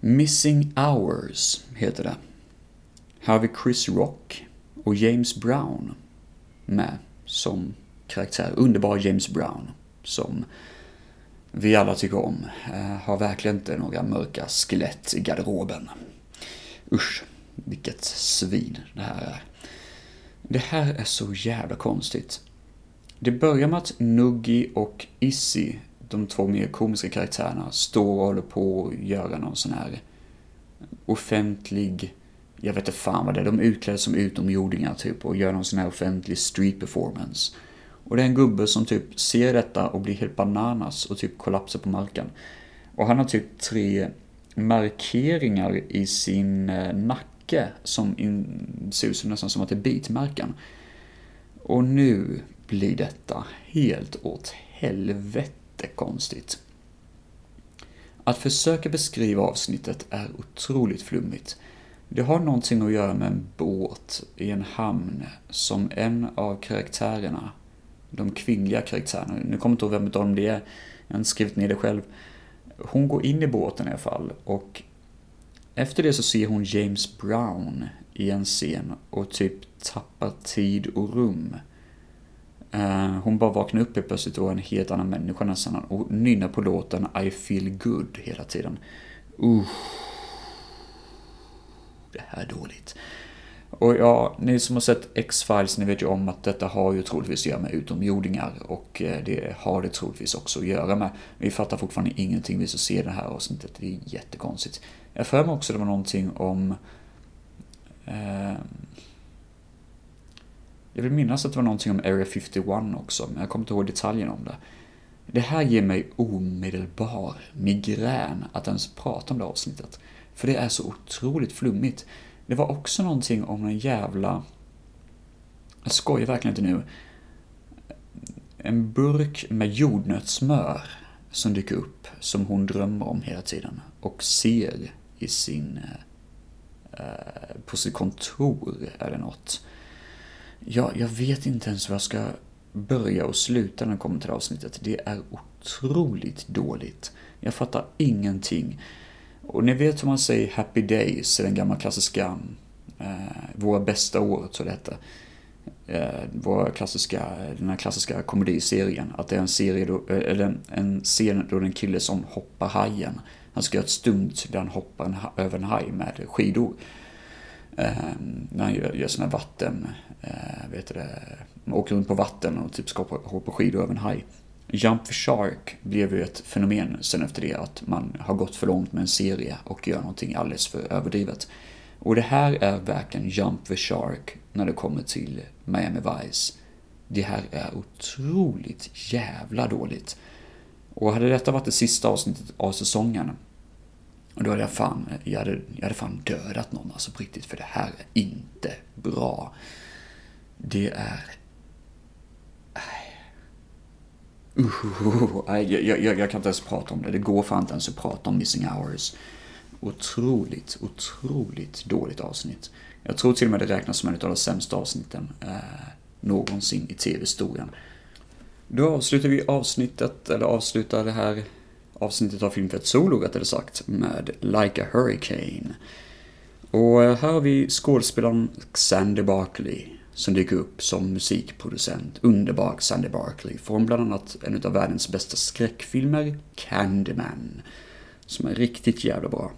Missing Hours heter det. Här har vi Chris Rock och James Brown med som karaktär. Underbar James Brown som vi alla tycker om. Eh, har verkligen inte några mörka skelett i garderoben. Usch, vilket svin det här är. Det här är så jävla konstigt. Det börjar med att Nuggi och Issi, de två mer komiska karaktärerna står och håller på att göra någon sån här offentlig, jag vet inte fan vad det är, de utklädda som utomjordingar typ och gör någon sån här offentlig street performance. Och det är en gubbe som typ ser detta och blir helt bananas och typ kollapsar på marken. Och han har typ tre markeringar i sin eh, nacke som in, ser ut som nästan som att det är bitmärken. Och nu blir detta helt åt helvete konstigt. Att försöka beskriva avsnittet är otroligt flummigt. Det har någonting att göra med en båt i en hamn som en av karaktärerna, de kvinnliga karaktärerna, nu kommer jag inte ihåg vem av dem det är, jag har inte skrivit ner det själv. Hon går in i båten i alla fall och efter det så ser hon James Brown i en scen och typ tappar tid och rum. Eh, hon bara vaknar upp helt plötsligt och är en helt annan människa nästan och nynnar på låten I feel good hela tiden. Uh, det här är dåligt. Och ja, ni som har sett X-Files, ni vet ju om att detta har ju troligtvis att göra med utomjordingar och eh, det har det troligtvis också att göra med. Vi fattar fortfarande ingenting vi som ser det här avsnittet, det är jättekonstigt. Jag för mig också det var någonting om... Eh, jag vill minnas att det var någonting om Area 51 också, men jag kommer inte ihåg detaljerna om det. Det här ger mig omedelbar migrän att ens prata om det avsnittet. För det är så otroligt flummigt. Det var också någonting om en jävla... Jag skojar verkligen inte nu. En burk med jordnötssmör som dyker upp, som hon drömmer om hela tiden och ser i sin... Eh, på sitt kontor eller något. Ja, jag vet inte ens var jag ska börja och sluta när det kommer till det avsnittet. Det är otroligt dåligt. Jag fattar ingenting. Och ni vet hur man säger Happy Days, i den gamla klassiska eh, Våra bästa år, så det hette. Eh, våra klassiska, den här klassiska komediserien. Att det är en serie då, eh, eller en, en scen då det är en kille som hoppar hajen. Han ska göra ett stunt där han hoppar en, över en haj med skidor. Eh, när han gör, gör sina vatten, eh, vet du det, åker runt på vatten och typ ska hoppa, hoppa skidor över en haj. Jump the Shark blev ju ett fenomen sen efter det att man har gått för långt med en serie och gör någonting alldeles för överdrivet. Och det här är verkligen Jump the Shark när det kommer till Miami Vice. Det här är otroligt jävla dåligt. Och hade detta varit det sista avsnittet av säsongen, då hade jag fan, jag hade, jag hade fan dödat någon alltså på riktigt, för det här är inte bra. Det är Uh, jag, jag, jag, kan inte ens prata om det. Det går fan inte ens att prata om Missing Hours. Otroligt, otroligt dåligt avsnitt. Jag tror till och med det räknas som en av de sämsta avsnitten eh, någonsin i tv-historien. Då avslutar vi avsnittet, eller avslutar det här avsnittet av Filmfett Solo rättare sagt, med Like a Hurricane. Och eh, här har vi skådespelaren Xander Barkley som dyker upp som musikproducent, underbar Sandy Barkley, från bland annat en av världens bästa skräckfilmer, Candyman, som är riktigt jävla bra.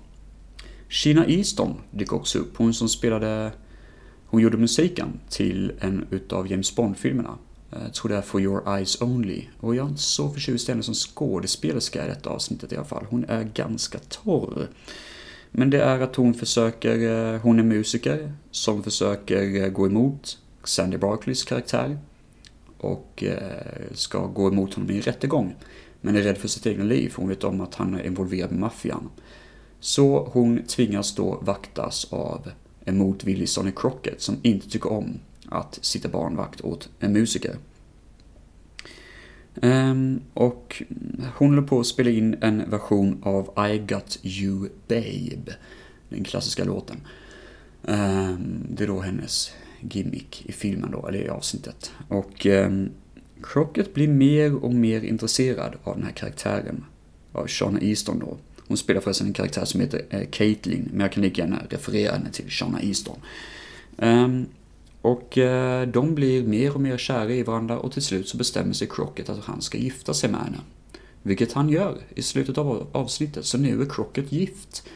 Sheena Easton dyker också upp, hon som spelade, hon gjorde musiken till en utav James Bond-filmerna. Jag tror det är For Your Eyes Only. Och jag är inte så förtjust i henne som skådespelerska i detta avsnittet i alla fall. Hon är ganska torr. Men det är att hon försöker, eh, hon är musiker som försöker eh, gå emot Sandy Barclays karaktär och eh, ska gå emot honom i en rättegång. Men är rädd för sitt egna liv, för hon vet om att han är involverad med maffian. Så hon tvingas då vaktas av en motvillig Sonny Crockett som inte tycker om att sitta barnvakt åt en musiker. Ehm, och hon håller på att spela in en version av I Got You Babe, den klassiska låten. Ehm, det är då hennes gimmick i filmen då, eller i avsnittet. Och eh, Crockett blir mer och mer intresserad av den här karaktären, av Shauna Easton då. Hon spelar förresten en karaktär som heter eh, Caitlyn, men jag kan lika gärna referera henne till Shauna Easton. Um, och eh, de blir mer och mer kära i varandra och till slut så bestämmer sig Crockett att han ska gifta sig med henne. Vilket han gör i slutet av avsnittet, så nu är Crockett gift.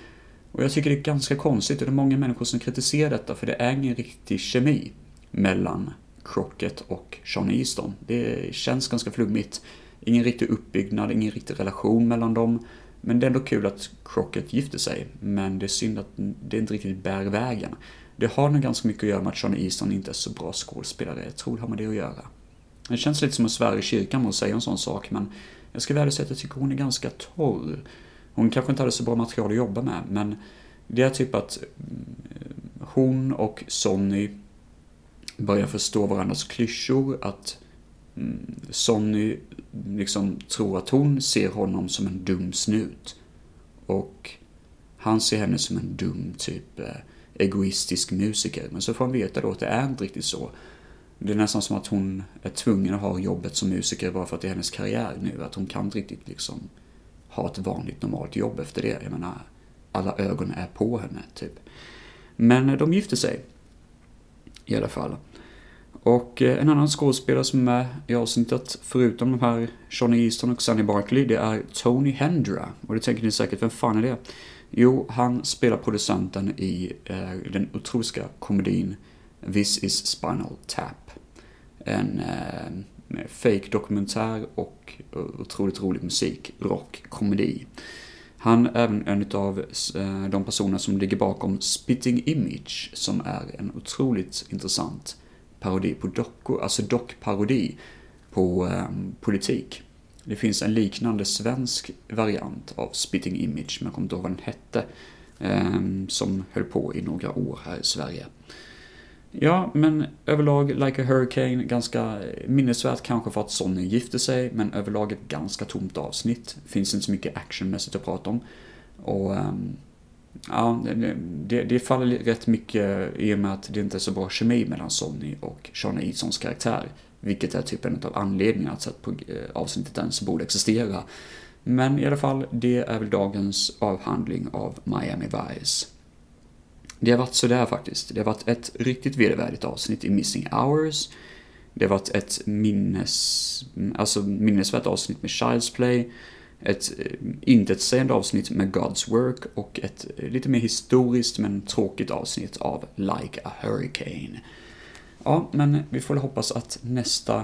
Och jag tycker det är ganska konstigt och det är många människor som kritiserar detta för det är ingen riktig kemi mellan Crockett och Sean Easton. Det känns ganska flummigt. Ingen riktig uppbyggnad, ingen riktig relation mellan dem. Men det är ändå kul att Crockett gifter sig, men det är synd att det inte riktigt bär vägen. Det har nog ganska mycket att göra med att Sean Easton inte är så bra skådespelare. Jag tror det har med det att göra. Det känns lite som att svära i kyrkan med att säga en sån sak, men jag ska väl säga att jag tycker hon är ganska torr. Hon kanske inte hade så bra material att jobba med, men det är typ att eh, hon och Sonny börjar förstå varandras klyschor, att mm, Sonny liksom tror att hon ser honom som en dum snut. Och han ser henne som en dum, typ eh, egoistisk musiker. Men så får han veta då att det är inte riktigt så. Det är nästan som att hon är tvungen att ha jobbet som musiker bara för att det är hennes karriär nu. Att hon kan inte riktigt liksom ha ett vanligt normalt jobb efter det. Jag menar, alla ögon är på henne, typ. Men eh, de gifte sig. I alla fall. Och eh, en annan skådespelare som är med i avsnittet, förutom de här Johnny Easton och Sunny Barkley, det är Tony Hendra. Och det tänker ni säkert, vem fan är det? Jo, han spelar producenten i eh, den otroliga komedin This is Spinal Tap. En eh, fake dokumentär och eh, otroligt rolig musik, rock, komedi. Han är även en av eh, de personer som ligger bakom Spitting Image, som är en otroligt intressant parodi på dockor, alltså dockparodi på eh, politik. Det finns en liknande svensk variant av Spitting Image, men jag kommer inte ihåg vad den hette, eh, som höll på i några år här i Sverige. Ja, men överlag Like a Hurricane, ganska eh, minnesvärt kanske för att Sonny gifte sig, men överlag ett ganska tomt avsnitt. Finns inte så mycket actionmässigt att prata om. Och um, ja, det, det, faller rätt mycket i och med att det inte är så bra kemi mellan Sonny och Sean Easons karaktär. Vilket är typ en av anledningarna till att eh, avsnittet ens borde existera. Men i alla fall, det är väl dagens avhandling av Miami Vice. Det har varit sådär faktiskt. Det har varit ett riktigt vedervärdigt avsnitt i Missing Hours. Det har varit ett minnes, alltså minnesvärt avsnitt med Child's Play. Ett eh, intetsägande avsnitt med God's Work och ett eh, lite mer historiskt men tråkigt avsnitt av Like a Hurricane. Ja, men vi får hoppas att nästa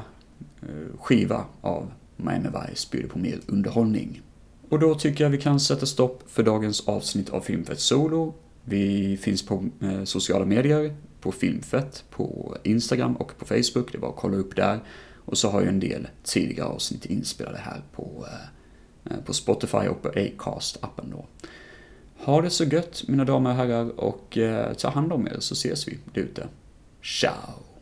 eh, skiva av Miami Vice bjuder på mer underhållning. Och då tycker jag vi kan sätta stopp för dagens avsnitt av Filmfett Solo. Vi finns på eh, sociala medier, på Filmfett, på Instagram och på Facebook. Det är bara att kolla upp där. Och så har jag en del tidigare avsnitt inspelade här på, eh, eh, på Spotify och på Acast-appen då. Ha det så gött mina damer och herrar och ta hand om er så ses vi där ute. Ciao!